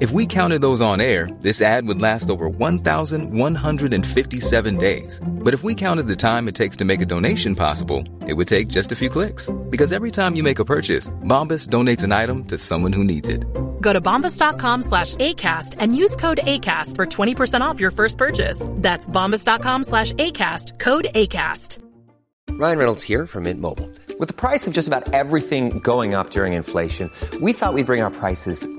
If we counted those on air, this ad would last over 1,157 days. But if we counted the time it takes to make a donation possible, it would take just a few clicks. Because every time you make a purchase, Bombas donates an item to someone who needs it. Go to bombas.com slash ACAST and use code ACAST for 20% off your first purchase. That's bombas.com slash ACAST, code ACAST. Ryan Reynolds here from Mint Mobile. With the price of just about everything going up during inflation, we thought we'd bring our prices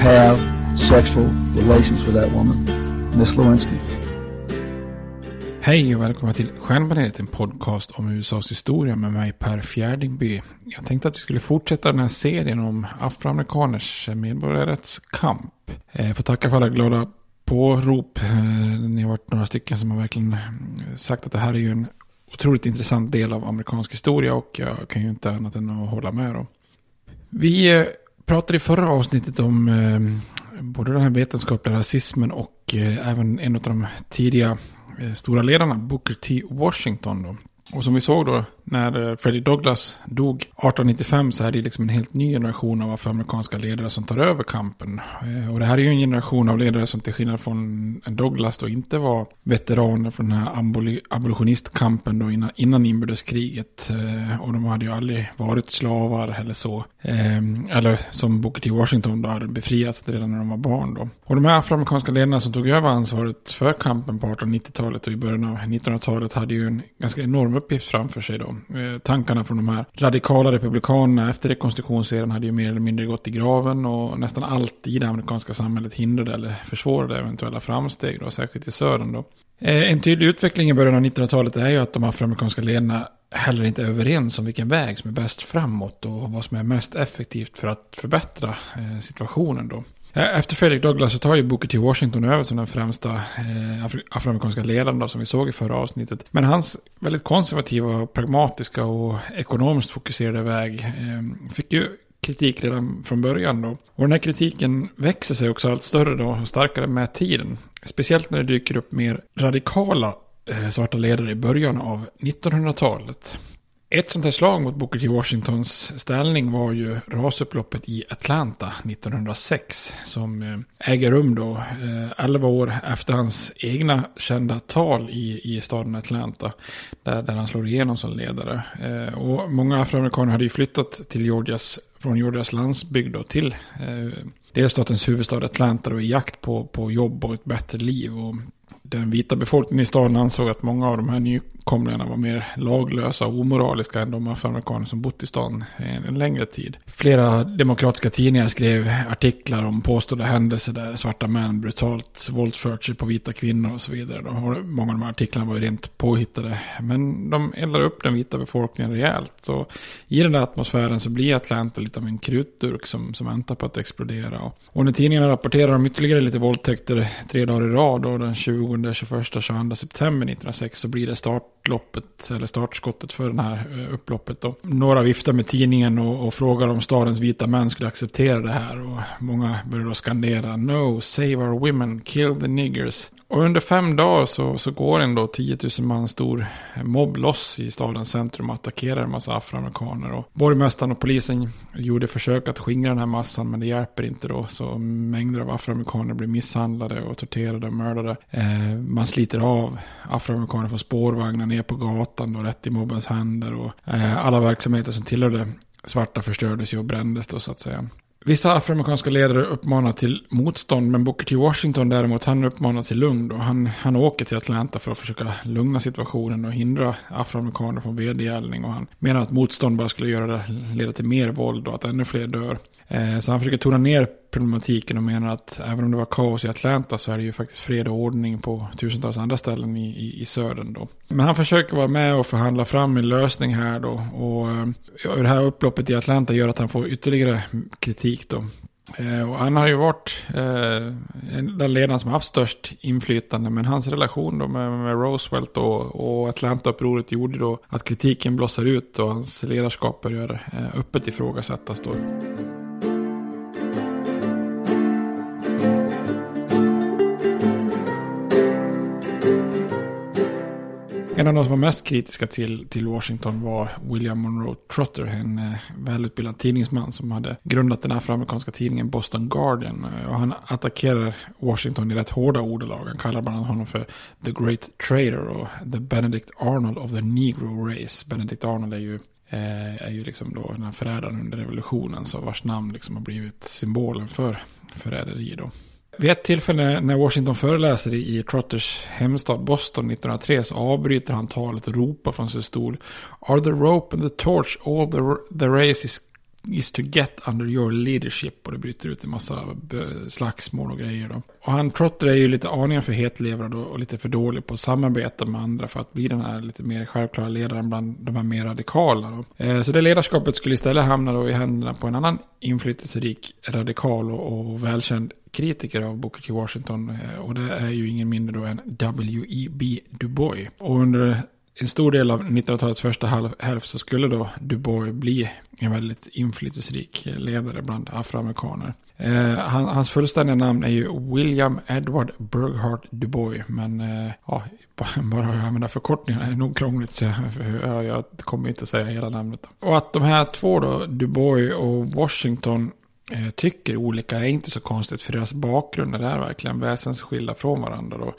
have sexual relations with that woman, Miss Lewinsky. Hej och välkomna till Stjärnbaneret, en podcast om USAs historia med mig Per Fjärdingby. Jag tänkte att vi skulle fortsätta den här serien om afroamerikaners medborgarrättskamp. Jag får tacka för alla glada pårop. Eh, ni har varit några stycken som har verkligen eh, sagt att det här är ju en otroligt intressant del av amerikansk historia och jag kan ju inte annat än att hålla med då. Vi pratade i förra avsnittet om eh, både den här vetenskapliga rasismen och eh, även en av de tidiga eh, stora ledarna, Booker T. Washington. Då. Och som vi såg då när eh, Freddie Douglass dog 1895 så är det liksom en helt ny generation av afroamerikanska ledare som tar över kampen. Eh, och det här är ju en generation av ledare som till skillnad från Douglass då inte var veteraner från den här abolitionistkampen då innan, innan inbördeskriget. Eh, och de hade ju aldrig varit slavar eller så. Ehm, eller som Booker T. Washington då hade befriats redan när de var barn då. Och de här afroamerikanska ledarna som tog över ansvaret för kampen på 1890-talet och i början av 1900-talet hade ju en ganska enorm uppgift framför sig då. Eh, tankarna från de här radikala republikanerna efter rekonstruktionsserien hade ju mer eller mindre gått i graven och nästan allt i det amerikanska samhället hindrade eller försvårade eventuella framsteg då, särskilt i södern då. Eh, en tydlig utveckling i början av 1900-talet är ju att de afroamerikanska ledarna heller inte är överens om vilken väg som är bäst framåt och vad som är mest effektivt för att förbättra eh, situationen då. Eh, efter Fredrik Douglass så tar ju Booker T. Washington över som den främsta eh, afroamerikanska ledaren då, som vi såg i förra avsnittet. Men hans väldigt konservativa, pragmatiska och ekonomiskt fokuserade väg eh, fick ju kritik redan från början då. Och den här kritiken växer sig också allt större då och starkare med tiden. Speciellt när det dyker upp mer radikala eh, svarta ledare i början av 1900-talet. Ett sånt här slag mot Booker T. Washingtons ställning var ju rasupploppet i Atlanta 1906. Som eh, äger rum då eh, 11 år efter hans egna kända tal i, i staden Atlanta. Där, där han slår igenom som ledare. Eh, och många afroamerikaner hade ju flyttat till Georgias, från Georgias landsbygd då till delstatens huvudstad Atlanta då i jakt på, på jobb och ett bättre liv. Och den vita befolkningen i staden ansåg att många av de här nykomlingarna var mer laglösa och omoraliska än de afroamerikaner som bott i stan en, en längre tid. Flera demokratiska tidningar skrev artiklar om påstådda händelser där svarta män brutalt våldfört sig på vita kvinnor och så vidare. De, många av de här artiklarna var ju rent påhittade. Men de eldade upp den vita befolkningen rejält. Och i den där atmosfären så blir Atlanta lite av en krutdurk som, som väntar på att explodera. Och, och när tidningarna rapporterar om ytterligare lite våldtäkter tre dagar i rad och den 20 21-22 september 1906 så blir det start startloppet, eller startskottet för det här eh, upploppet. Då. Några viftar med tidningen och, och frågar om stadens vita män skulle acceptera det här. Och många börjar då skandera No, save our women, kill the niggers. Och under fem dagar så, så går en då 10 000 man stor mobb loss i stadens centrum och attackerar en massa afroamerikaner. Och borgmästaren och polisen gjorde försök att skingra den här massan men det hjälper inte då. Så mängder av afroamerikaner blir misshandlade och torterade och mördade. Eh, man sliter av afroamerikaner från spårvagnar ner på gatan och rätt i mobbens händer. Och eh, alla verksamheter som tillhörde svarta förstördes ju och brändes då så att säga. Vissa afroamerikanska ledare uppmanar till motstånd, men Booker T. Washington däremot, han uppmanar till lugn. Då. han, han åker till Atlanta för att försöka lugna situationen och hindra afroamerikaner från vedergällning. Och han menar att motstånd bara skulle göra det, leda till mer våld och att ännu fler dör. Eh, så han försöker tona ner problematiken och menar att även om det var kaos i Atlanta så är det ju faktiskt fred och ordning på tusentals andra ställen i, i, i södern då. Men han försöker vara med och förhandla fram en lösning här då. Och eh, ja, det här upploppet i Atlanta gör att han får ytterligare kritik då. Eh, och han har ju varit eh, den ledaren som haft störst inflytande. Men hans relation då med, med Roosevelt och, och Atlanta-upproret gjorde då att kritiken blossar ut och hans ledarskap börjar eh, öppet ifrågasättas då. En av de som var mest kritiska till, till Washington var William Monroe Trotter, en eh, välutbildad tidningsman som hade grundat den afroamerikanska tidningen Boston Guardian. Och han attackerar Washington i rätt hårda ordalag. Han kallar bland annat honom för The Great Trader och The Benedict Arnold of the Negro Race. Benedict Arnold är ju eh, är ju liksom då den här förrädaren under revolutionen, så vars namn liksom har blivit symbolen för förräderi då. Vid ett tillfälle när Washington föreläser i Trotters hemstad Boston 1903 så avbryter han talet och ropar från sin stol. Are the rope and the torch all the, the race is is to get under your leadership. Och det bryter ut en massa slagsmål och grejer då. Och han Trotter är ju lite aningen för hetlevrad och, lite för dålig på att samarbeta med andra för att bli den här lite mer självklara ledaren bland de här mer radikala. Då. Eh, så det ledarskapet skulle istället hamna då i händerna på en annan inflytelserik, radikal och, och välkänd kritiker av Booker T. Washington. Eh, och det är ju ingen mindre då än W.E.B. Du Bois. Och under en stor del av 1900-talets första hälft så skulle då Du Bois bli en väldigt inflytelserik ledare bland afroamerikaner. Eh, han, hans fullständiga namn är ju William Edward Burghardt Du Bois. Men eh, ja, bara att använda förkortningarna är nog krångligt så jag, jag kommer inte säga hela namnet. Och att de här två då, Du Bois och Washington Eh, tycker olika är inte så konstigt för deras bakgrunder är verkligen väsensskilda från varandra. Då.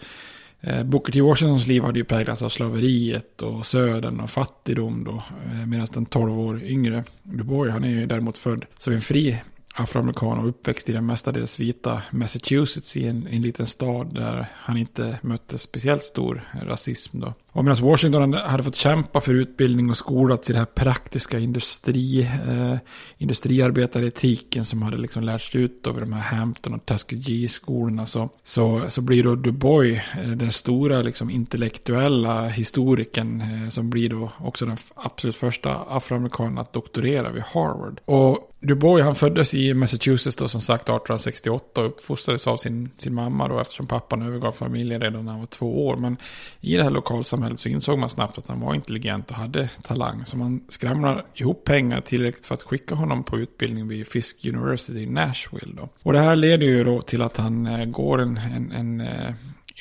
Eh, Booker T. Washingtons liv hade ju präglats av slaveriet och södern och fattigdom då. Eh, medan den 12 år yngre Duboy, han är ju däremot född som en fri afroamerikan och uppväxt i den mestadels vita Massachusetts i en, en liten stad där han inte mötte speciellt stor rasism. Då. Och medan Washington hade fått kämpa för utbildning och skolats i det här praktiska industri, eh, industriarbetaretiken som hade liksom lärts ut över de här Hampton och Tuskegee-skolorna så, så, så blir då Du Bois eh, den stora liksom, intellektuella historikern eh, som blir då också den absolut första afroamerikanen att doktorera vid Harvard. Och Du Bois han föddes i Massachusetts då som sagt 1868 och uppfostrades av sin, sin mamma då eftersom pappan övergav familjen redan när han var två år. Men i det här lokalsamhället samhället så insåg man snabbt att han var intelligent och hade talang. Så man skramlar ihop pengar tillräckligt för att skicka honom på utbildning vid Fisk University i Nashville. Då. Och det här leder ju då till att han eh, går en, en, en eh,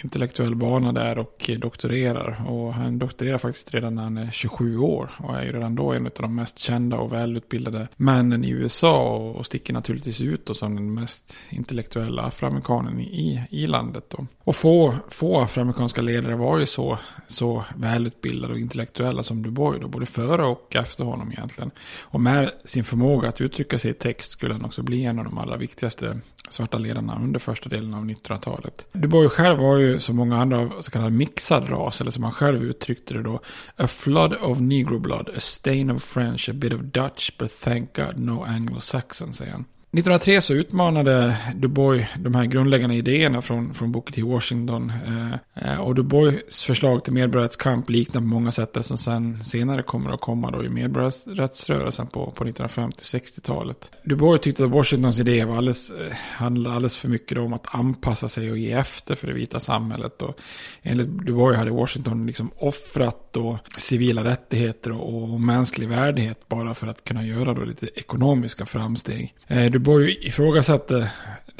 intellektuell bana där och doktorerar. Och han doktorerar faktiskt redan när han är 27 år. Och är ju redan då en av de mest kända och välutbildade männen i USA. Och sticker naturligtvis ut då som den mest intellektuella afroamerikanen i, i landet. Då. Och få, få afroamerikanska ledare var ju så, så välutbildade och intellektuella som Du Bois. Då, både före och efter honom egentligen. Och med sin förmåga att uttrycka sig i text skulle han också bli en av de allra viktigaste svarta ledarna under första delen av 1900-talet. Du Bois själv var ju som många andra så kallad mixad ras, eller som han själv uttryckte det då. A flood of negro blood, a stain of French, a bit of Dutch, but thank God no Anglo-Saxon, säger han. 1903 så utmanade Du Bois de här grundläggande idéerna från, från Booker T. Washington. Eh, eh, och Du Bois förslag till medborgarrättskamp liknar på många sätt det som sen senare kommer att komma då i medborgarrättsrörelsen på, på 1950-60-talet. Du Bois tyckte att Washingtons idé var alldeles, eh, handlade alldeles för mycket om att anpassa sig och ge efter för det vita samhället. Och enligt Du Bois hade Washington liksom offrat då civila rättigheter och, och mänsklig värdighet bara för att kunna göra då lite ekonomiska framsteg. Eh, ju ifrågasätta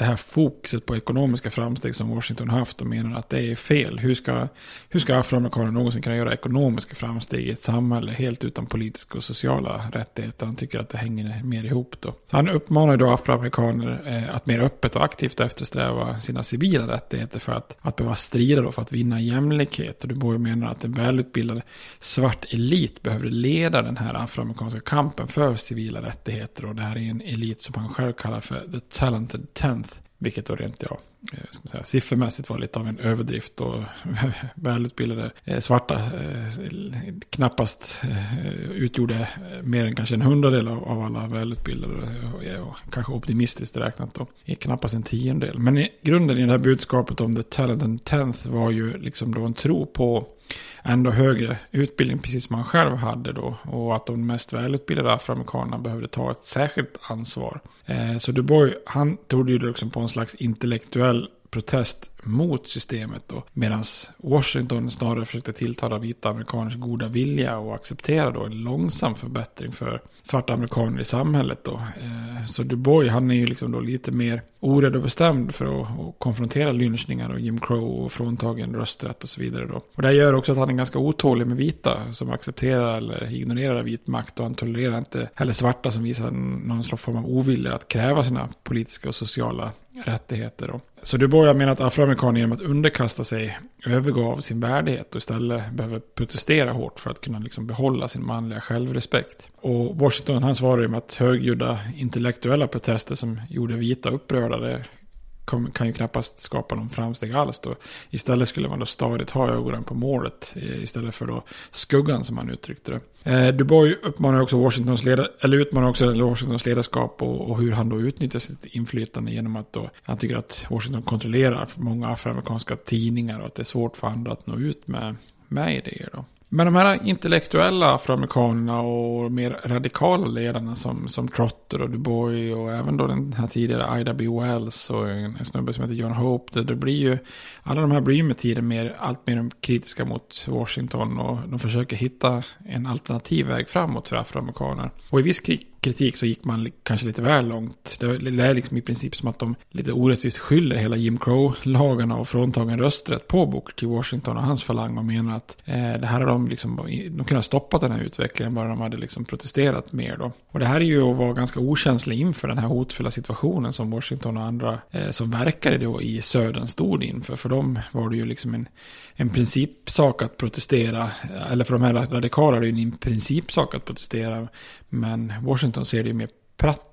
det här fokuset på ekonomiska framsteg som Washington haft och menar att det är fel. Hur ska, hur ska afroamerikaner någonsin kunna göra ekonomiska framsteg i ett samhälle helt utan politiska och sociala rättigheter? Han tycker att det hänger mer ihop då. Så han uppmanar då afroamerikaner eh, att mer öppet och aktivt eftersträva sina civila rättigheter för att, att behöva strida då för att vinna jämlikhet. Och Du borde menar att en välutbildad svart elit behöver leda den här afroamerikanska kampen för civila rättigheter. Och det här är en elit som han själv kallar för the talented tenth vilket då rent, ja, Eh, ska man säga, siffermässigt var lite av en överdrift och välutbildade eh, svarta eh, knappast utgjorde mer än kanske en hundradel av alla välutbildade. Och kanske optimistiskt räknat då, knappast en tiondel. Men i grunden i det här budskapet om the talent and tenth var ju liksom då en tro på ändå högre utbildning, precis som han själv hade då. Och att de mest välutbildade afroamerikanerna behövde ta ett särskilt ansvar. Eh, så Du Bois, han trodde ju liksom på en slags intellektuell protest mot systemet då. Medan Washington snarare försökte tilltala vita amerikaners goda vilja och acceptera då en långsam förbättring för svarta amerikaner i samhället då. Eh, så Du Bois han är ju liksom då lite mer orädd och bestämd för att, konfrontera lynchningar och Jim Crow och fråntagen rösträtt och så vidare då. Och det gör också att han är ganska otålig med vita som accepterar eller ignorerar vit makt och han tolererar inte heller svarta som visar någon slags form av ovilja att kräva sina politiska och sociala rättigheter. Då. Så Du börjar med att afroamerikaner genom att underkasta sig övergav sin värdighet och istället behöver protestera hårt för att kunna liksom behålla sin manliga självrespekt. Och Washington han svarar med att högljudda intellektuella protester som gjorde vita upprörda det kan ju knappast skapa någon framsteg alls då. Istället skulle man då stadigt ha ögonen på målet eh, istället för då skuggan som han uttryckte det. Eh, Du Bois uppmanar också Washingtons, leda, eller utmanar också Washingtons ledarskap och, och, hur han då utnyttjar sitt inflytande genom att då, han tycker att Washington kontrollerar många afroamerikanska tidningar och att det är svårt för andra att nå ut med, med idéer då. Men de här intellektuella afroamerikanerna och mer radikala ledarna som, som Trotter och Du Bois och även då den här tidigare Ida B. Wells och en, en snubbe som heter John Hope. Det, det blir ju, alla de här blir ju med tiden mer, allt mer kritiska mot Washington och de försöker hitta en alternativ väg framåt för afroamerikaner. Och i viss krig kritik så gick man kanske lite väl långt. Det är liksom i princip som att de lite orättvist skyller hela Jim Crow-lagarna och fråntagen rösträtt på Booker till Washington och hans falang och menar att eh, det här har de liksom, de kunde ha stoppat den här utvecklingen bara de hade liksom protesterat mer då. Och det här är ju att vara ganska okänslig inför den här hotfulla situationen som Washington och andra eh, som verkade då i södern stod inför. För dem var det ju liksom en, en principsak att protestera, eh, eller för de här radikala är det ju en principsak att protestera. Men Washington ser det ju mer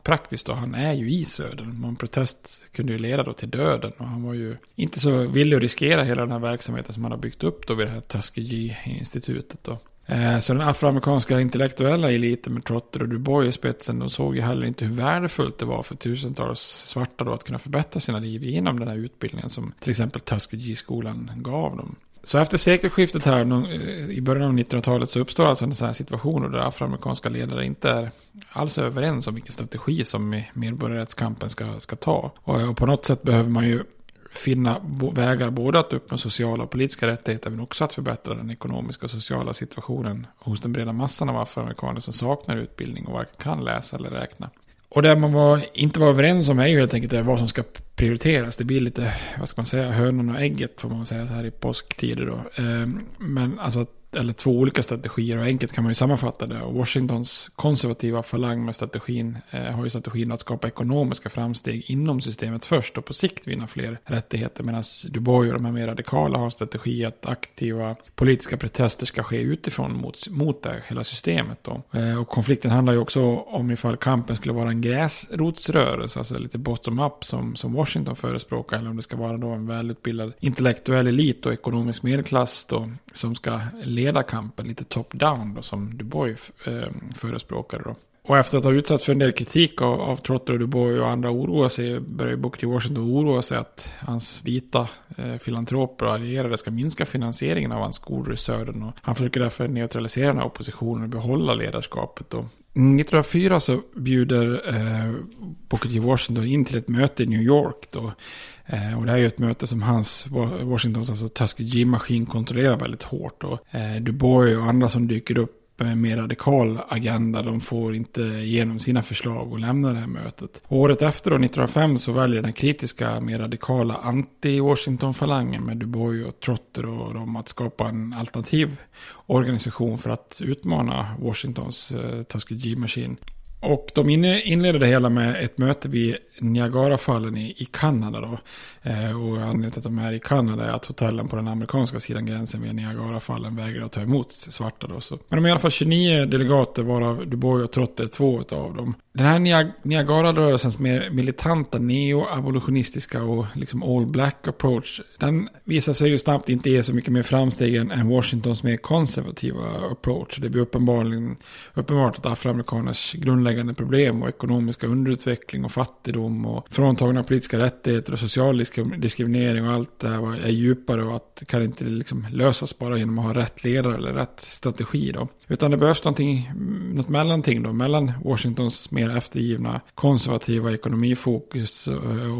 praktiskt då. Han är ju i södern. En protest kunde ju leda då till döden. Och han var ju inte så villig att riskera hela den här verksamheten som han har byggt upp då vid det här Tuskegee-institutet då. Eh, så den afroamerikanska intellektuella eliten med Trotter och Du Bois i spetsen, de såg ju heller inte hur värdefullt det var för tusentals svarta då att kunna förbättra sina liv genom den här utbildningen som till exempel Tuskegee-skolan gav dem. Så efter sekelskiftet här eh, i början av 1900-talet så uppstår alltså en sån här situation där afroamerikanska ledare inte är alls överens om vilken strategi som medborgarrättskampen ska, ska ta. Och, och på något sätt behöver man ju finna vägar både att uppnå sociala och politiska rättigheter men också att förbättra den ekonomiska och sociala situationen hos den breda massan av afroamerikaner som saknar utbildning och varken kan läsa eller räkna. Och det man var, inte var överens om är ju helt enkelt vad som ska prioriteras. Det blir lite, vad ska man säga, hönan och ägget får man säga så här i påsktider då. Ehm, men alltså att eller två olika strategier och enkelt kan man ju sammanfatta det. Och Washingtons konservativa falang med strategin eh, har ju strategin att skapa ekonomiska framsteg inom systemet först och på sikt vinna fler rättigheter. Medan Dubai och de här mer radikala har strategi att aktiva politiska protester ska ske utifrån mot, mot det, hela systemet. Då. Eh, och konflikten handlar ju också om ifall kampen skulle vara en gräsrotsrörelse, alltså lite bottom-up som, som Washington förespråkar. Eller om det ska vara då en välutbildad intellektuell elit och ekonomisk medelklass då, som ska leda kampen lite top-down då, som Dubois eh, förespråkade. Då. Och efter att ha utsatts för en del kritik av, av Trotter och Dubois och andra oroa sig börjar Booker T. Washington oroa sig att hans vita eh, filantroper och allierade ska minska finansieringen av hans skolor i södern. Och han försöker därför neutralisera den här oppositionen och behålla ledarskapet. Och 1904 så bjuder eh, Booker T. Washington in till ett möte i New York. Då, Eh, och det här är ju ett möte som hans, Washingtons alltså Tuskegee-maskin kontrollerar väldigt hårt. Och eh, Dubois och andra som dyker upp mer radikal agenda. De får inte igenom sina förslag och lämnar det här mötet. Och året efter, då, 1905, så väljer den kritiska, mer radikala anti-Washington-falangen med Dubois och Trotter och dem att skapa en alternativ organisation för att utmana Washingtons eh, Tuskegee Machine. Och de inleder det hela med ett möte vid Niagarafallen i, i Kanada. Då. Eh, och anledningen till att de är i Kanada är att hotellen på den amerikanska sidan gränsen vid Niagarafallen vägrar att ta emot svarta. Då. Så. Men de är i alla fall 29 delegater varav Dubois och Trotter är två av dem. Den här Niagara-rörelsens mer militanta neo-abolitionistiska och liksom all black approach. Den visar sig ju snabbt inte ge så mycket mer framsteg än Washingtons mer konservativa approach. Det blir uppenbarligen, uppenbart att afroamerikaners grundläggande problem och ekonomiska underutveckling och fattigdom fattigdom och fråntagna politiska rättigheter och social diskriminering och allt det här är djupare och att det kan inte liksom lösas bara genom att ha rätt ledare eller rätt strategi då. Utan det behövs någonting, något mellanting då, mellan Washingtons mer eftergivna konservativa ekonomifokus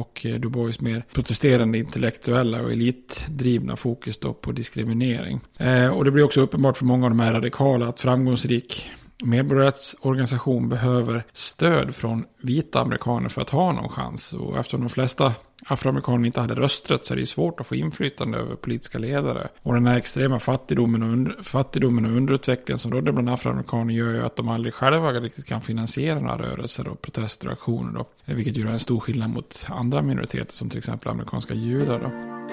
och Dubois mer protesterande intellektuella och elitdrivna fokus då på diskriminering. Eh, och det blir också uppenbart för många av de här radikala att framgångsrik medborgarrättsorganisation behöver stöd från vita amerikaner för att ha någon chans. Och eftersom de flesta afroamerikaner inte hade rösträtt så är det svårt att få inflytande över politiska ledare. Och den här extrema fattigdomen och, under, fattigdomen och underutvecklingen som rådde bland afroamerikaner gör ju att de aldrig själva riktigt kan finansiera några rörelser och protester och aktioner. Då. Vilket gör en stor skillnad mot andra minoriteter som till exempel amerikanska judar. Då.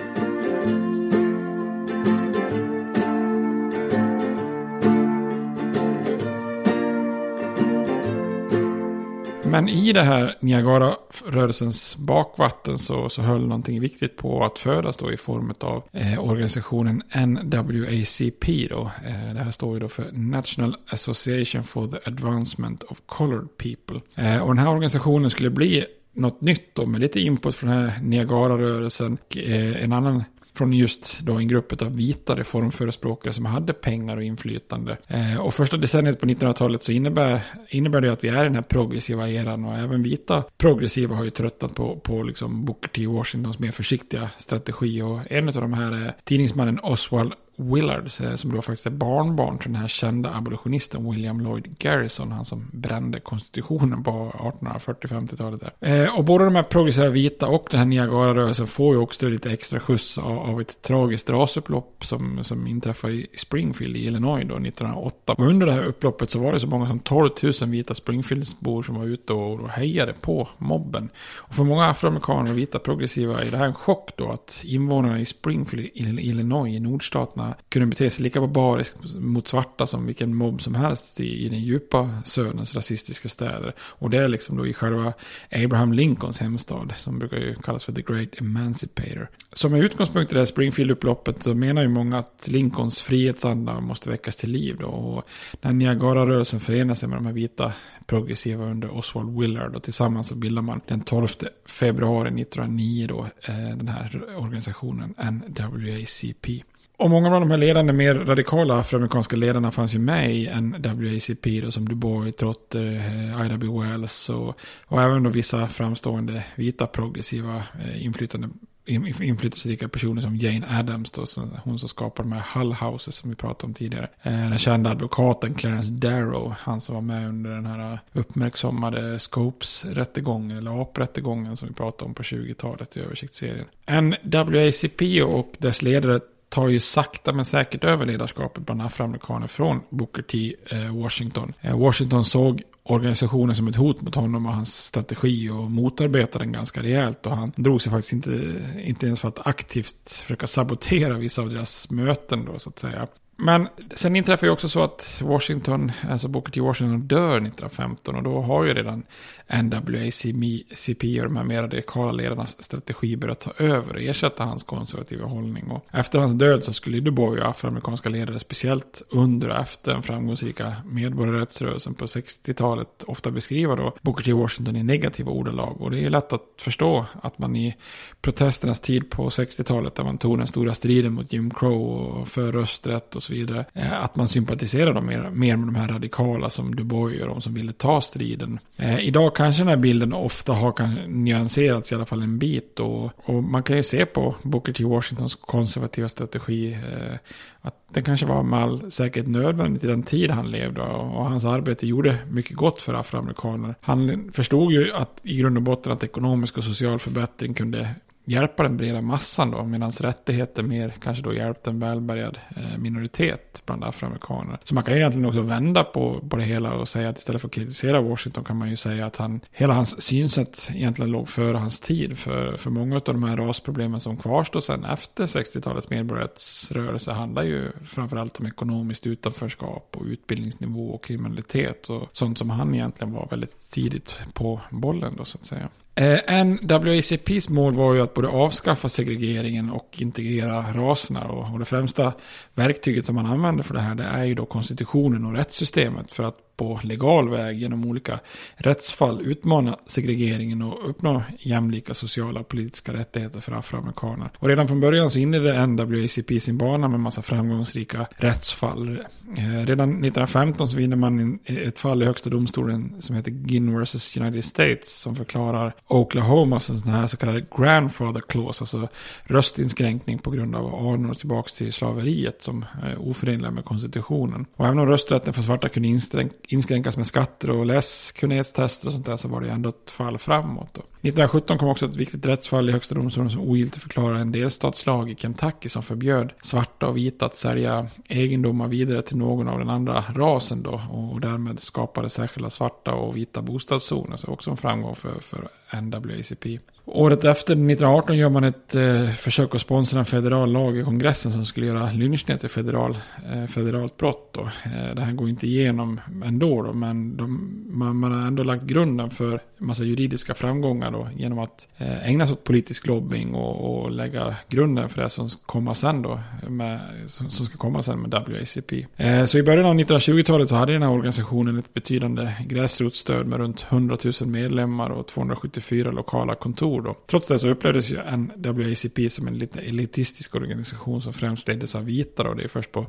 Men i det här Niagara-rörelsens bakvatten så, så höll någonting viktigt på att födas då i form av eh, organisationen NWACP. Då. Eh, det här står ju då för National Association for the Advancement of Colored People. Eh, och den här organisationen skulle bli något nytt då med lite input från den här Niagara-rörelsen. Eh, en annan från just då en grupp av vita reformförespråkare som hade pengar och inflytande. Eh, och första decenniet på 1900-talet så innebär, innebär det att vi är i den här progressiva eran och även vita progressiva har ju tröttnat på, på liksom Booker T. Washingtons mer försiktiga strategi och en av de här är tidningsmannen Oswald Willard, eh, som då faktiskt är barnbarn till den här kända abolitionisten William Lloyd Garrison, han som brände konstitutionen på 1840-50-talet. Eh, och både de här progressiva vita och den här Niagara-rörelsen får ju också lite extra skjuts av, av ett tragiskt rasupplopp som, som inträffade i Springfield i Illinois då 1908. Och under det här upploppet så var det så många som 12 000 vita Springfieldsbor som var ute och, och hejade på mobben. Och för många afroamerikaner och vita progressiva är det här en chock då att invånarna i Springfield, Illinois, i nordstaterna kunde bete sig lika barbariskt mot svarta som vilken mobb som helst i, i den djupa söderns rasistiska städer. Och det är liksom då i själva Abraham Lincolns hemstad som brukar ju kallas för The Great Emancipator. Som är utgångspunkt i det här Springfield-upploppet så menar ju många att Lincolns frihetsanda måste väckas till liv då. Och när Niagara-rörelsen förenar sig med de här vita progressiva under Oswald Willard och tillsammans så bildar man den 12 februari 1909 då eh, den här organisationen NWACP. Och många av de här ledande, mer radikala afroamerikanska ledarna fanns ju med i NWACP då, som Du Bois, Trotter, eh, Ida B. Wells och, och även då vissa framstående vita progressiva eh, inflytande inflytelserika personer som Jane Addams, då, hon som skapade de här Hull Houses som vi pratade om tidigare. Eh, den kända advokaten Clarence Darrow, han som var med under den här uppmärksammade Scopes-rättegången, eller AP-rättegången som vi pratade om på 20-talet i översiktsserien. NWACP och dess ledare tar ju sakta men säkert över ledarskapet bland afroamerikaner från Booker T. Eh, Washington. Eh, Washington såg organisationen som ett hot mot honom och hans strategi och motarbetade den ganska rejält. Och han drog sig faktiskt inte, inte ens för att aktivt försöka sabotera vissa av deras möten då så att säga. Men sen inträffar ju också så att Washington, alltså Booker T. Washington dör 1915 och då har ju redan NWACP och de här mer radikala ledarnas strategi börjat ta över och ersätta hans konservativa hållning. Och efter hans död så skulle Du Bois och afroamerikanska ledare, speciellt under och efter den framgångsrika medborgarrättsrörelsen på 60-talet, ofta beskriva då Booker T. Washington i negativa ordalag. Och det är ju lätt att förstå att man i protesternas tid på 60-talet, där man tog den stora striden mot Jim Crow och för rösträtt och så vidare. Eh, att man sympatiserar mer, mer med de här radikala som Du Bois och de som ville ta striden. Eh, idag kanske den här bilden ofta har nyanserats i alla fall en bit. Och, och man kan ju se på Booker T. Washingtons konservativa strategi. Eh, att det kanske var med all säkerhet nödvändigt i den tid han levde. Och, och hans arbete gjorde mycket gott för afroamerikaner. Han förstod ju att i grund och botten att ekonomisk och social förbättring kunde hjälpa den breda massan då, medan rättigheter mer kanske då hjälpte en välbärgad eh, minoritet bland afroamerikaner. Så man kan egentligen också vända på, på det hela och säga att istället för att kritisera Washington kan man ju säga att han, hela hans synsätt egentligen låg före hans tid. För, för många av de här rasproblemen som kvarstår sen efter 60-talets medborgarrättsrörelse handlar ju framförallt om ekonomiskt utanförskap och utbildningsnivå och kriminalitet och sånt som han egentligen var väldigt tidigt på bollen då så att säga. Eh, NWACPs mål var ju att både avskaffa segregeringen och integrera raserna. Och det främsta verktyget som man använder för det här det är ju då konstitutionen och rättssystemet. För att på legal väg genom olika rättsfall utmana segregeringen och uppnå jämlika sociala och politiska rättigheter för afroamerikaner. Och redan från början så inledde NWACP sin bana med massa framgångsrika rättsfall. Eh, redan 1915 så vinner man ett fall i högsta domstolen som heter Ginn vs United States som förklarar Oklahoma som sån här så kallade grandfather clause, alltså röstinskränkning på grund av anor tillbaka till slaveriet som är oförenliga med konstitutionen. Och även om rösträtten för svarta kunde inskränkas inskränkas med skatter och läskunnighetstester och sånt där så var det ändå ett fall framåt. Då. 1917 kom också ett viktigt rättsfall i högsta domstolen som ogiltigförklarade en delstatslag i Kentucky som förbjöd svarta och vita att sälja egendomar vidare till någon av den andra rasen då och därmed skapade särskilda svarta och vita bostadszoner. Så också en framgång för, för NWACP. Året efter, 1918, gör man ett eh, försök att sponsra en federal lag i kongressen som skulle göra lynchning till federal, eh, federalt brott. Då. Eh, det här går inte igenom ändå, då, men de, man, man, har ändå lagt grunden för en massa juridiska framgångar då, genom att eh, ägna sig åt politisk lobbying och, och, lägga grunden för det som, komma sen då, med, som, som ska komma sen med WACP. Eh, så i början av 1920-talet så hade den här organisationen ett betydande gräsrotsstöd med runt 100 000 medlemmar och 274 lokala kontor. Då. Trots det så upplevdes ju NWACP som en lite elitistisk organisation som främst leddes av vita. Då. Det är först på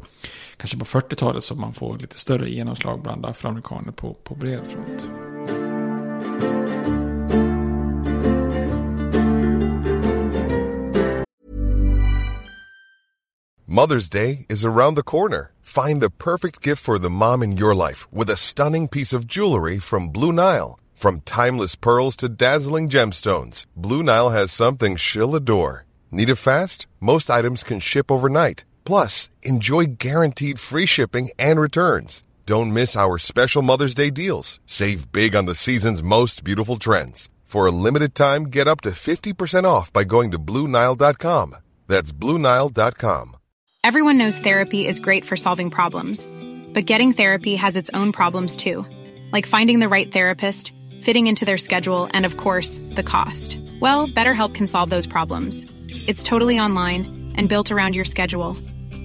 kanske på 40-talet som man får lite större genomslag bland afroamerikaner på, på bred front. Mother's Day is around the corner. Find the perfect gift for the mom in your life with a stunning piece of jewelry from Blue Nile. From timeless pearls to dazzling gemstones, Blue Nile has something she'll adore. Need it fast? Most items can ship overnight. Plus, enjoy guaranteed free shipping and returns. Don't miss our special Mother's Day deals. Save big on the season's most beautiful trends. For a limited time, get up to 50% off by going to Bluenile.com. That's Bluenile.com. Everyone knows therapy is great for solving problems, but getting therapy has its own problems too, like finding the right therapist fitting into their schedule, and of course, the cost. Well, BetterHelp can solve those problems. It's totally online and built around your schedule.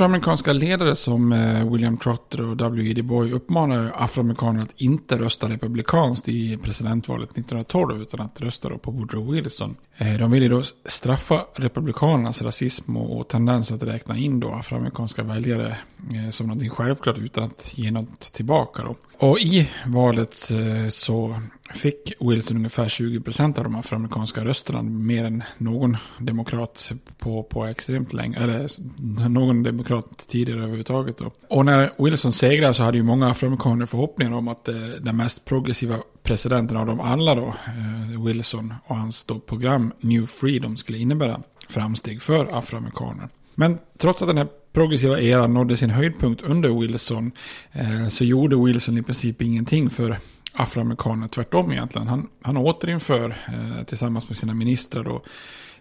afroamerikanska ledare som eh, William Trotter och W.E.D. Boy uppmanar afroamerikaner att inte rösta republikanskt i presidentvalet 1912 utan att rösta på Woodrow Wilson. Eh, de de ville då straffa republikanernas rasism och tendens att räkna in då afroamerikanska väljare eh, som någonting självklart utan att ge något tillbaka. Då. Och i valet så fick Wilson ungefär 20% av de afroamerikanska rösterna. Mer än någon demokrat på, på extremt länge. Eller någon demokrat tidigare överhuvudtaget. Då. Och när Wilson segrade så hade ju många afroamerikaner förhoppningar om att eh, den mest progressiva presidenten av dem alla då, eh, Wilson och hans då program New Freedom skulle innebära framsteg för afroamerikaner. Men trots att den här progressiva eran nådde sin höjdpunkt under Wilson eh, så gjorde Wilson i princip ingenting för afroamerikaner. Tvärtom egentligen. Han, han återinför eh, tillsammans med sina ministrar då,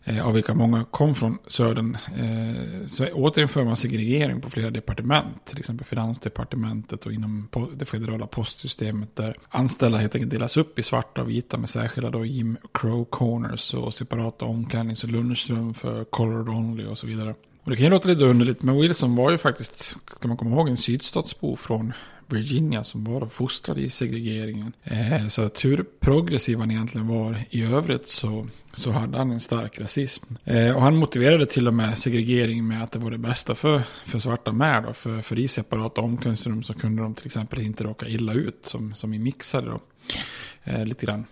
eh, av vilka många kom från södern, eh, så återinför man segregering på flera departement. Till exempel finansdepartementet och inom det federala postsystemet där anställda helt enkelt delas upp i svarta och vita med särskilda då Jim Crow corners och separata omklädnings och lunchrum för colored only och så vidare. Och det kan ju låta lite underligt, men Wilson var ju faktiskt, ska man komma ihåg, en sydstatsbo från Virginia som var fostrad i segregeringen. Eh, så att hur progressiv han egentligen var i övrigt så, så hade han en stark rasism. Eh, och han motiverade till och med segregering med att det var det bästa för, för svarta med. Då. För, för i separata omklädningsrum så kunde de till exempel inte råka illa ut som, som i mixade. Då. Eh, lite grann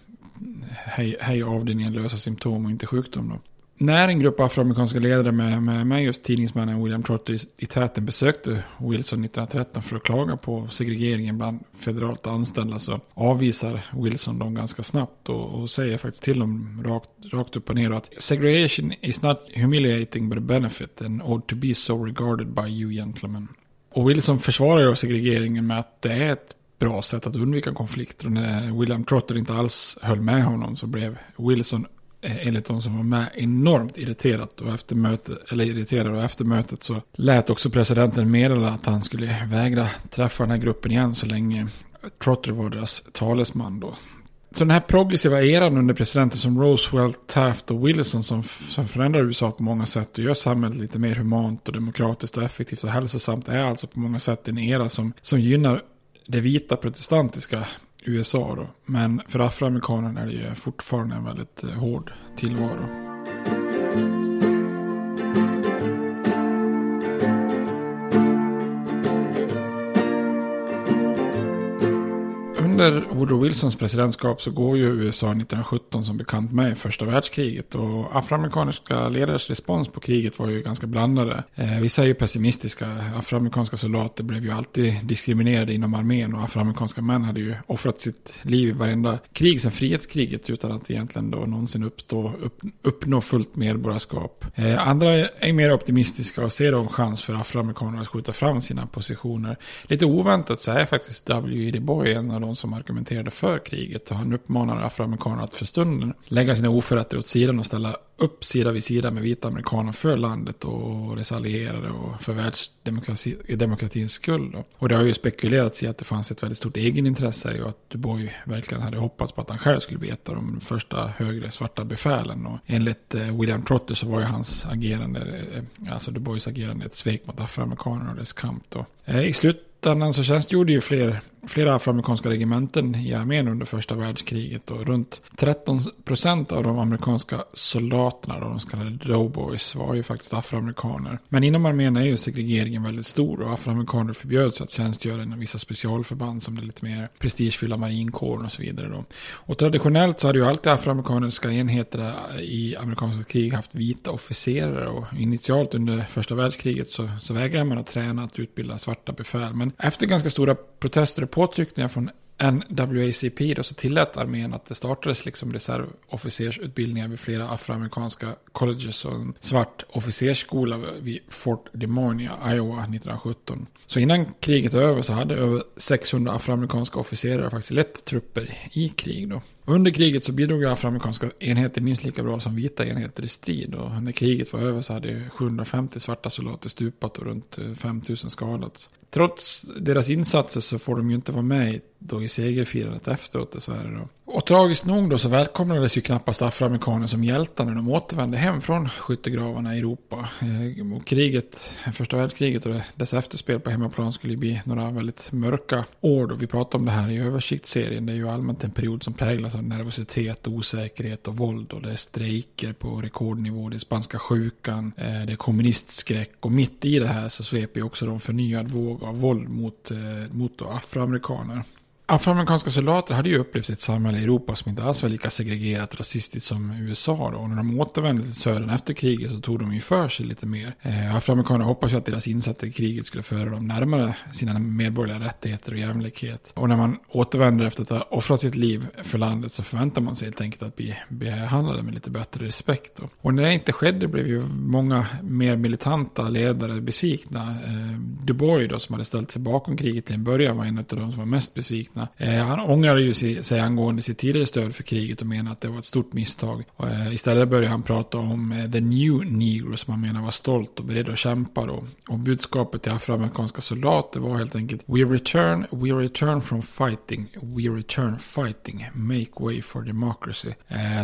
hej, hej avdelningen lösa symptom och inte sjukdom. Då när en grupp afroamerikanska ledare med, med, med just tidningsmannen William Trotter i, i täten besökte Wilson 1913 för att klaga på segregeringen bland federalt anställda så avvisar Wilson dem ganska snabbt och, och säger faktiskt till dem rakt, rakt upp och ner att segregation is not humiliating but a benefit and ought to be so regarded by you gentlemen. Och Wilson försvarar ju segregeringen med att det är ett bra sätt att undvika konflikter. Och när William Trotter inte alls höll med honom så blev Wilson Eh, enligt de som var med enormt irriterat och efter mötet, eller irriterad och efter mötet så lät också presidenten meddela att han skulle vägra träffa den här gruppen igen så länge Trotter var deras talesman då. Så den här progressiva eran under presidenter som Roosevelt, Taft och Wilson som, som förändrar USA på många sätt och gör samhället lite mer humant och demokratiskt och effektivt och hälsosamt är alltså på många sätt en era som, som gynnar det vita protestantiska USA då. Men för afroamerikanerna är det ju fortfarande en väldigt eh, hård tillvaro. Under Woodrow Wilsons presidentskap så går ju USA 1917 som bekant med i första världskriget. Och afroamerikanska ledares respons på kriget var ju ganska blandade. Eh, vissa är ju pessimistiska. Afroamerikanska soldater blev ju alltid diskriminerade inom armén och afroamerikanska män hade ju offrat sitt liv i varenda krig sedan frihetskriget utan att egentligen då någonsin uppstå, upp, uppnå fullt medborgarskap. Eh, andra är mer optimistiska och ser då en chans för afroamerikaner att skjuta fram sina positioner. Lite oväntat så är faktiskt W.E.D. Boy en av de som som argumenterade för kriget. Och han uppmanar afroamerikaner att för stunden lägga sina oförrätter åt sidan och ställa upp sida vid sida med vita amerikaner för landet och dess allierade och för världsdemokratins skull. Och det har ju spekulerats i att det fanns ett väldigt stort egenintresse och att Du Bois verkligen hade hoppats på att han själv skulle bli ett av de första högre svarta befälen. Och enligt eh, William Trotter så var ju hans agerande, eh, alltså Du Bois agerande ett svek mot afroamerikanerna och dess kamp. Då. Eh, I slut slutändan så tjänstgjorde ju fler flera afroamerikanska regementen i armén under första världskriget. Och runt 13 procent av de amerikanska soldaterna, de så kallade doughboys, var ju faktiskt afroamerikaner. Men inom armén är ju segregeringen väldigt stor och afroamerikaner förbjöds att tjänstgöra inom vissa specialförband som det lite mer prestigefyllda marinkåren och så vidare. Då. Och traditionellt så hade ju alltid afroamerikanska enheter i amerikanska krig haft vita officerare och initialt under första världskriget så, så vägrade man att träna att utbilda svarta befäl. Men efter ganska stora protester och påtryckningar från NWACP då, så tillät armén att det startades liksom reservofficersutbildningar vid flera afroamerikanska colleges och en svart officersskola vid Fort Des Moines i Iowa 1917. Så innan kriget var över så hade över 600 afroamerikanska officerare faktiskt lett trupper i krig då. Under kriget så bidrog afroamerikanska enheter minst lika bra som vita enheter i strid. Och när kriget var över så hade 750 svarta soldater stupat och runt eh, 5000 skadats. Trots deras insatser så får de ju inte vara med då i segerfirandet efteråt dessvärre. Då. Och tragiskt nog då så välkomnades ju knappast afroamerikaner som hjältar när de återvände hem från skyttegravarna i Europa. Eh, och kriget, första världskriget och dess efterspel på hemmaplan skulle ju bli några väldigt mörka år då. Vi pratar om det här i översiktsserien. Det är ju allmänt en period som präglas av nervositet, osäkerhet och våld. Och det är strejker på rekordnivå, det är spanska sjukan, eh, det är kommunistskräck. Och mitt i det här så sveper ju också de förnyad våg av våld mot, eh, mot afroamerikaner. Afroamerikanska soldater hade ju upplevt ett samhälle i Europa som inte alls var lika segregerat och rasistiskt som USA. Då. Och när de återvände till södern efter kriget så tog de ju för sig lite mer. Eh, Afroamerikaner hoppas ju att deras insatser i kriget skulle föra dem närmare sina medborgerliga rättigheter och jämlikhet. Och när man återvänder efter att ha offrat sitt liv för landet så förväntar man sig helt enkelt att bli behandlade med lite bättre respekt. Då. Och när det inte skedde blev ju många mer militanta ledare besvikna. Eh, Du Bois då, som hade ställt sig bakom kriget till en början var en av de som var mest besvikna besvikna. Eh, han ångrade ju sig, angående sitt tidigare stöd för kriget och menade att det var ett stort misstag. Eh, istället började han prata om eh, the new negro som han menar var stolt och beredd att kämpa då. Och budskapet till afroamerikanska soldater var helt enkelt We return, we return from fighting, we return fighting, make way for democracy.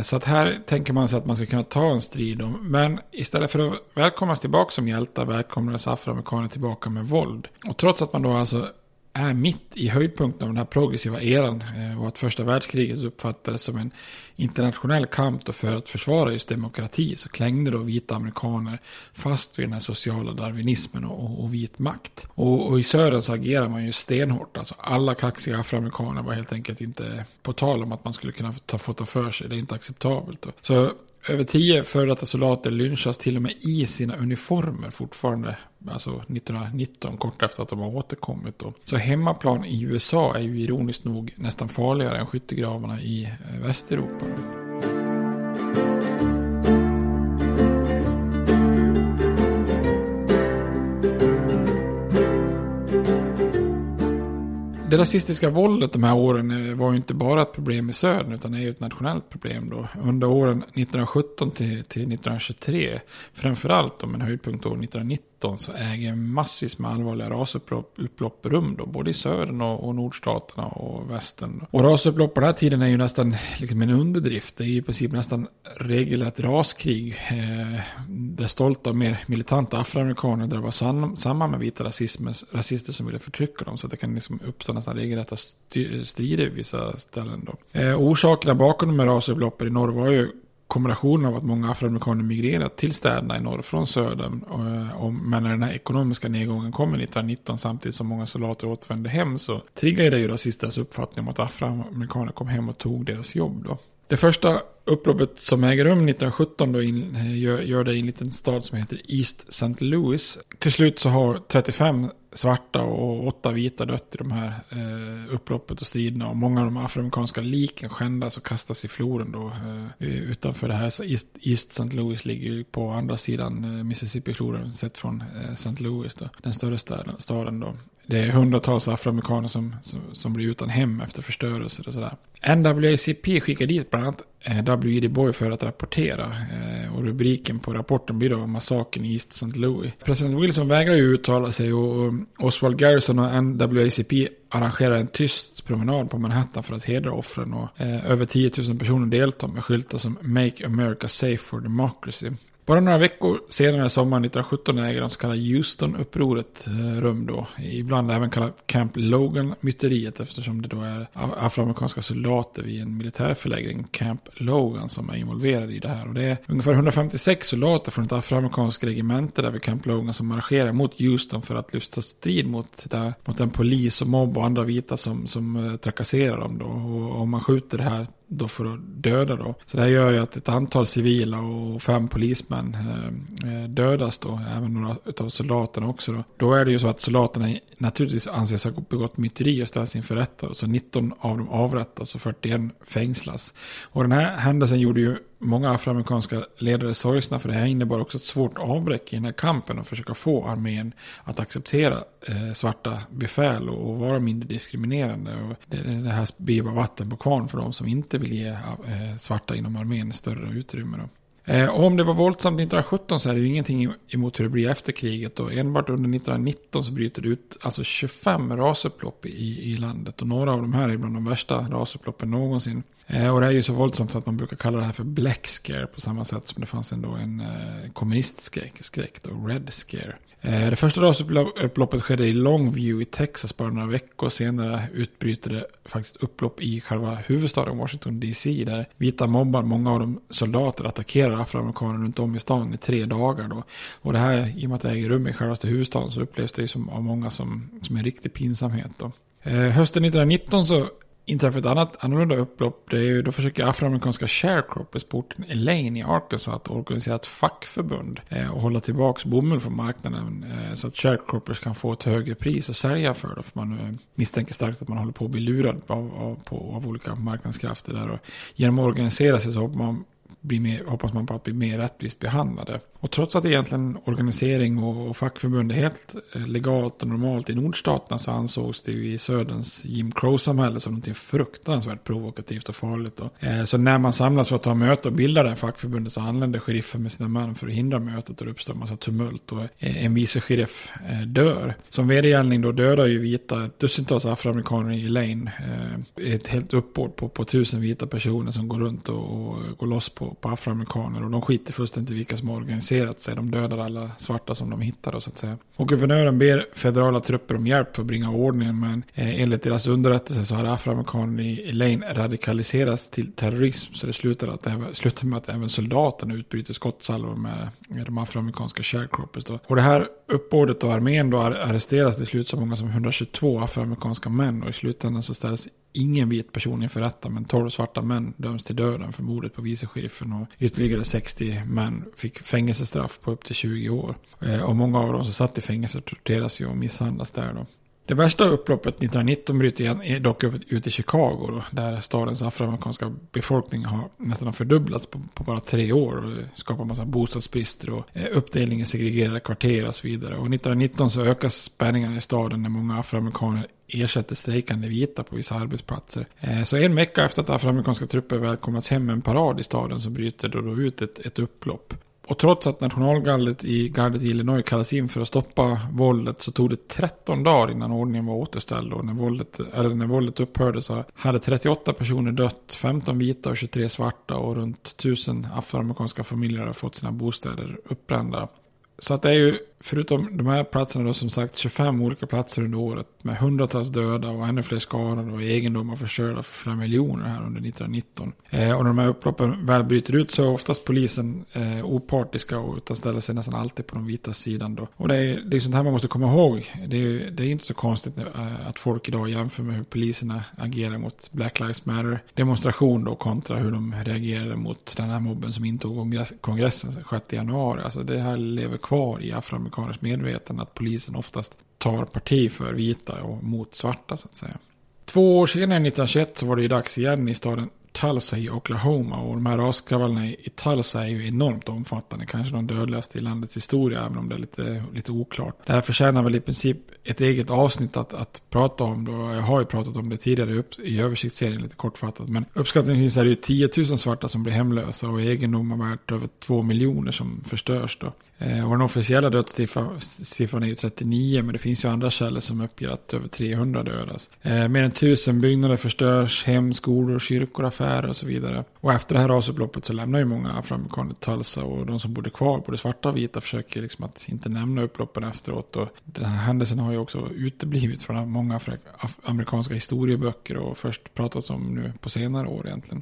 Så att här tänker man sig att man ska kunna ta en strid om, men istället för att välkomnas tillbaka som hjältar välkomnades afroamerikaner tillbaka med våld. Och trots att man då alltså är mitt i höjdpunkten av den här progressiva eran eh, och att första världskriget uppfattades som en internationell kamp för att försvara just demokrati så klängde då vita amerikaner fast vid den här sociala darwinismen och, och vit makt. Och, och, i södern så agerar man ju stenhårt. Alltså alla kaxiga afroamerikaner var helt enkelt inte på tal om att man skulle kunna ta, få ta för sig. Det är inte acceptabelt. Då. Så över tio före detta soldater lynchas till och med i sina uniformer fortfarande. Alltså 1919, kort efter att de har återkommit. Då. Så hemmaplan i USA är ju ironiskt nog nästan farligare än skyttegravarna i eh, Västeuropa. Det rasistiska våldet de här åren eh, var ju inte bara ett problem i södern utan är ju ett nationellt problem då. Under åren 1917 till, till 1923, framförallt om en höjdpunkt år 1990 så äger massvis med allvarliga rasupplopp rum då, både i södern och, och nordstaterna och västern. Och rasupplopp på den här tiden är ju nästan liksom en underdrift. Det är ju i princip nästan regelrätt raskrig. Eh, där stolta och mer militanta afroamerikaner drabbas samman med vita rasister som ville förtrycka dem. Så det kan liksom uppstå nästan regelrätta strider i vissa ställen då. Eh, orsakerna bakom de här rasupploppen i norr var ju kombinationen av att många afroamerikaner migrerat till städerna i norr från södern. Eh, och, och, men när den här ekonomiska nedgången kommer 1919 samtidigt som många soldater återvände hem så triggade det ju rasisternas uppfattning om att afroamerikaner kom hem och tog deras jobb. Då. Det första upploppet som äger rum 1917 då in, eh, gör, gör det i en liten stad som heter East St. Louis. Till slut så har 35 svarta och åtta vita dött i de här eh, upploppet och striderna. Och många av de afroamerikanska liken skändas och kastas i floden då. Eh, utanför det här East, East St. Louis ligger ju på andra sidan eh, Mississippi-floden sett från eh, St. Louis då. Den större staden, staden då. Det är hundratals afroamerikaner som, som, som, blir utan hem efter förstörelse och sådär. NWACP skickar dit bland annat eh, W.E.D. Boy för att rapportera. Eh, och rubriken på rapporten blir då massakern i East St. Louis. President Wilson vägrar ju uttala sig och Oswald Garrison och NWACP arrangerar en tyst promenad på Manhattan för att hedra offren. Och eh, över 10 000 personer deltar med skyltar som Make America Safe for Democracy. Bara några veckor senare, sommaren 1917, äger de så kallade Houston-upproret eh, rum då. Ibland även kallat Camp Logan-myteriet eftersom det då är afroamerikanska soldater vid en militärförläggning, Camp Logan, som är involverade i det här. Och det är ungefär 156 soldater från ett afroamerikanskt regemente där vid Camp Logan som marscherar mot Houston för att lyfta strid mot, där, mot den polis och mobb och andra vita som, som eh, trakasserar dem då. Och om man skjuter det här då för att döda då. Så det här gör ju att ett antal civila och fem polismän eh, eh dödas då, även några av soldaterna också då. Då är det ju så att soldaterna naturligtvis anses ha begått myteri och ställs inför rätta. Så 19 av dem avrättas och 41 fängslas. Och den här händelsen gjorde ju många afroamerikanska ledare sorgsna för det här innebar också ett svårt avbräck i den här kampen och försöka få armén att acceptera eh, svarta befäl och, och, vara mindre diskriminerande. Och det, det här blir bara vatten på kvarn för de som inte vill ge eh, svarta inom armén större utrymme. Då. Eh, och om det var våldsamt 1917 så är det ju ingenting emot hur det blir efter kriget. Och enbart under 1919 så bryter det ut alltså 25 rasupplopp i, i landet. Och några av de här är bland de värsta rasupploppen någonsin. Eh, och det är ju så våldsamt så att man brukar kalla det här för Black Scare på samma sätt som det fanns ändå en eh, kommunistskräck, skräck då, Red Scare. Eh, det första rasupploppet skedde i Longview i Texas bara några veckor senare utbryter det faktiskt upplopp i själva huvudstaden Washington DC där vita mobbar många av de soldater attackerar afroamerikaner runt om i stan i tre dagar då. Och det här, i och med att det äger rum i självaste huvudstaden så upplevs det ju som av många som, som en riktig pinsamhet då. Eh, hösten 1919 så inträffar ett annat annorlunda upplopp. Det är ju, då försöker afroamerikanska sharecroppers på orten Elaine i Arkansas att organisera ett fackförbund eh, och hålla tillbaka bomull från marknaden eh, så att sharecroppers kan få ett högre pris att sälja för. Då, för man eh, misstänker starkt att man håller på att bli lurad av, av, på, av olika marknadskrafter där. Och genom att organisera sig så hoppas man bli mer, hoppas man på att bli mer rättvist behandlade. Och trots att egentligen organisering och, och fackförbund är helt eh, legalt och normalt i nordstaterna så ansågs det ju i söderns Jim Crow-samhälle som något fruktansvärt provokativt och farligt. Då. Eh, så när man samlas för att ta möte och bilda det här fackförbundet så anländer sheriffen med sina män för att hindra mötet och det uppstår en massa tumult och eh, en vice sheriff dör. Som vedergällning då dödar ju vita dussintals afroamerikaner i Lane. Ett helt uppbåd på, på tusen vita personer som går runt och, och går loss på, på afroamerikaner och de skiter fullständigt i vilka som organiserar organiserat sig. De dödar alla svarta som de hittar så att säga. Och guvernören ber federala trupper om hjälp för att bringa ordningen. Men eh, enligt deras underrättelse så har afroamerikaner i Elaine radikaliserats till terrorism. Så det slutar, att slutar med att även soldaterna utbryter skottsalvor med, med de afroamerikanska sharecroppers. Då. Och det här uppbådet och armén då arresteras till slut så många som 122 afroamerikanska män. Och i slutändan så ställs ingen vit person inför rätta men 12 svarta män döms till döden för mordet på vice sheriffen och ytterligare 60 män fick fängelsestraff på upp till 20 år. Eh, och många av dem som satt i fängelse torteras ju och misshandlas där då. Det värsta upploppet 1919 bryter dock ut i Chicago då, där stadens afroamerikanska befolkning har nästan fördubblats på, på, bara tre år. Och det skapar massa bostadsbrister och eh, uppdelning i segregerade kvarter och så vidare. Och 1919 så ökas spänningarna i staden när många afroamerikaner ersätter strejkande vita på vissa arbetsplatser. Eh, så en vecka efter att afroamerikanska trupper välkomnats hem med en parad i staden så bryter det då ut ett, ett upplopp. Och trots att nationalgardet i gardet i Illinois kallas in för att stoppa våldet så tog det 13 dagar innan ordningen var återställd. Och när våldet, eller när våldet upphörde så hade 38 personer dött, 15 vita och 23 svarta och runt 1000 afroamerikanska familjer hade fått sina bostäder uppbrända. Så att det är ju förutom de här platserna då som sagt 25 olika platser under året med hundratals döda och ännu fler skadade och egendomar förstörda för flera miljoner här under 1919. Eh, och när de här upploppen väl bryter ut så är oftast polisen eh, opartiska och utan ställer sig nästan alltid på den vita sidan då. Och det är, det är sånt här man måste komma ihåg. Det är, det är inte så konstigt eh, att folk idag jämför med hur poliserna agerar mot Black Lives Matter demonstration då kontra hur de reagerade mot den här mobben som intog kongressen 6 januari. Alltså det här lever kvar i afroamerikanska amerikaners medvetande att polisen oftast tar parti för vita och mot svarta så att säga. Två år senare, 1921, så var det ju dags igen i staden Tulsa i Oklahoma. Och de här raskravallerna i Tulsa är ju enormt omfattande. Kanske de dödligaste i landets historia, även om det är lite, lite oklart. Det här förtjänar väl i princip ett eget avsnitt att, att prata om. Då. Jag har ju pratat om det tidigare upp, i översiktsserien lite kortfattat. Men uppskattningsvis är det ju 10 000 svarta som blir hemlösa och egendomar värt över 2 miljoner som förstörs då. Eh, och den officiella dödssiffran är ju 39, men det finns ju andra källor som uppger att över 300 dödas. Eh, mer än tusen byggnader förstörs, hem, skolor, kyrkor, affärer och så vidare. Och efter det här rasupploppet så lämnar ju många afroamerikaner Tulsa och de som bodde kvar, både svarta och vita, försöker liksom att inte nämna upploppen efteråt. Och den här händelsen har ju också uteblivit från många amerikanska historieböcker och först pratats om nu på senare år egentligen.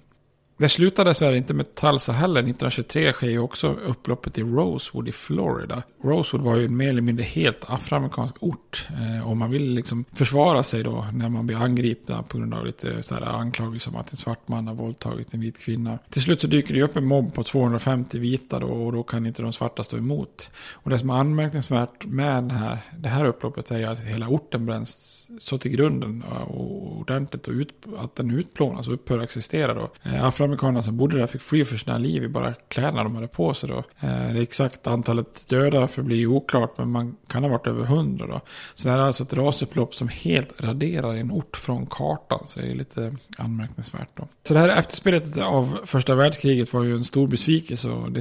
Det slutade så här inte med Tulsa heller. 1923 sker ju också upploppet i Rosewood i Florida. Rosewood var ju mer eller mindre helt afroamerikansk ort. Eh, och man vill liksom försvara sig då när man blir angripna på grund av lite så här anklagelser om att en svart man har våldtagit en vit kvinna. Till slut så dyker det upp en mobb på 250 vita då och då kan inte de svarta stå emot. Och det som är anmärkningsvärt med det här, det här upploppet är ju att hela orten bränns så till grunden och ordentligt och ut, att den utplånas och upphör att existera då. Eh, amerikanerna som bodde där fick fly för sina liv i bara kläderna de hade på sig då. Eh, det exakta antalet döda förblir oklart men man kan ha varit över hundra då. Så det här är alltså ett rasupplopp som helt raderar en ort från kartan. Så det är lite anmärkningsvärt då. Så det här efterspelet av första världskriget var ju en stor besvikelse och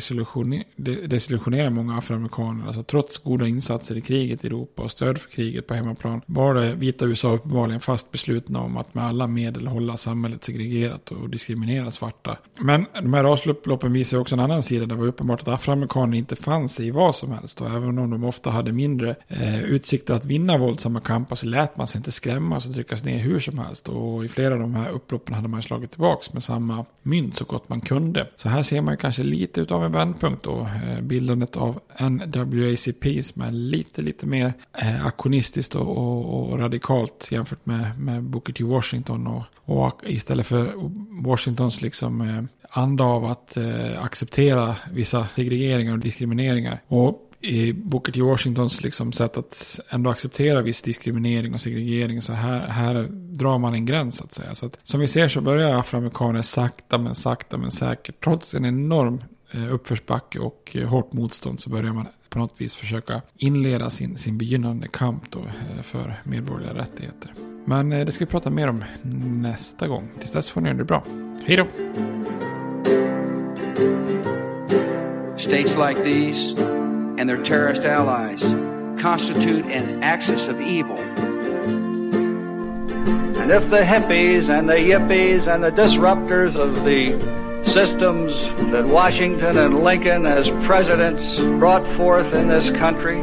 desillusionerade många afroamerikaner. Alltså trots goda insatser i kriget i Europa och stöd för kriget på hemmaplan var det vita USA uppenbarligen fast beslutna om att med alla medel hålla samhället segregerat och diskriminera svarta. Men de här rasupploppen visar också en annan sida. Det var uppenbart att afroamerikaner inte fanns i vad som helst. Och även om de ofta hade mindre eh, utsikter att vinna våldsamma kamper så lät man sig inte skrämmas och tryckas ner hur som helst. Och i flera av de här upploppen hade man slagit tillbaka med samma mynt så gott man kunde. Så här ser man kanske lite av en vändpunkt då. Eh, bildandet av NWACP som är lite, lite mer eh, aktionistiskt och, och, och, radikalt jämfört med, med Booker T. Washington. Och, och istället för Washingtons liksom eh, anda av att eh, acceptera vissa segregeringar och diskrimineringar. Och i Booker T. Washingtons liksom sätt att ändå acceptera viss diskriminering och segregering. Så här, här drar man en gräns så att säga. Så att, som vi ser så börjar afroamerikaner sakta men sakta men säkert. Trots en enorm eh, uppförsbacke och eh, hårt motstånd så börjar man på något vis försöka inleda sin, sin begynnande kamp då, eh, för medborgerliga rättigheter. Men eh, det ska vi prata mer om nästa gång. Tills dess får ni göra det bra. Hej då! States like these and their terrorist allies constitute an axis of evil. And if the hippies and the yippies and the disruptors of the systems that Washington and Lincoln as presidents brought forth in this country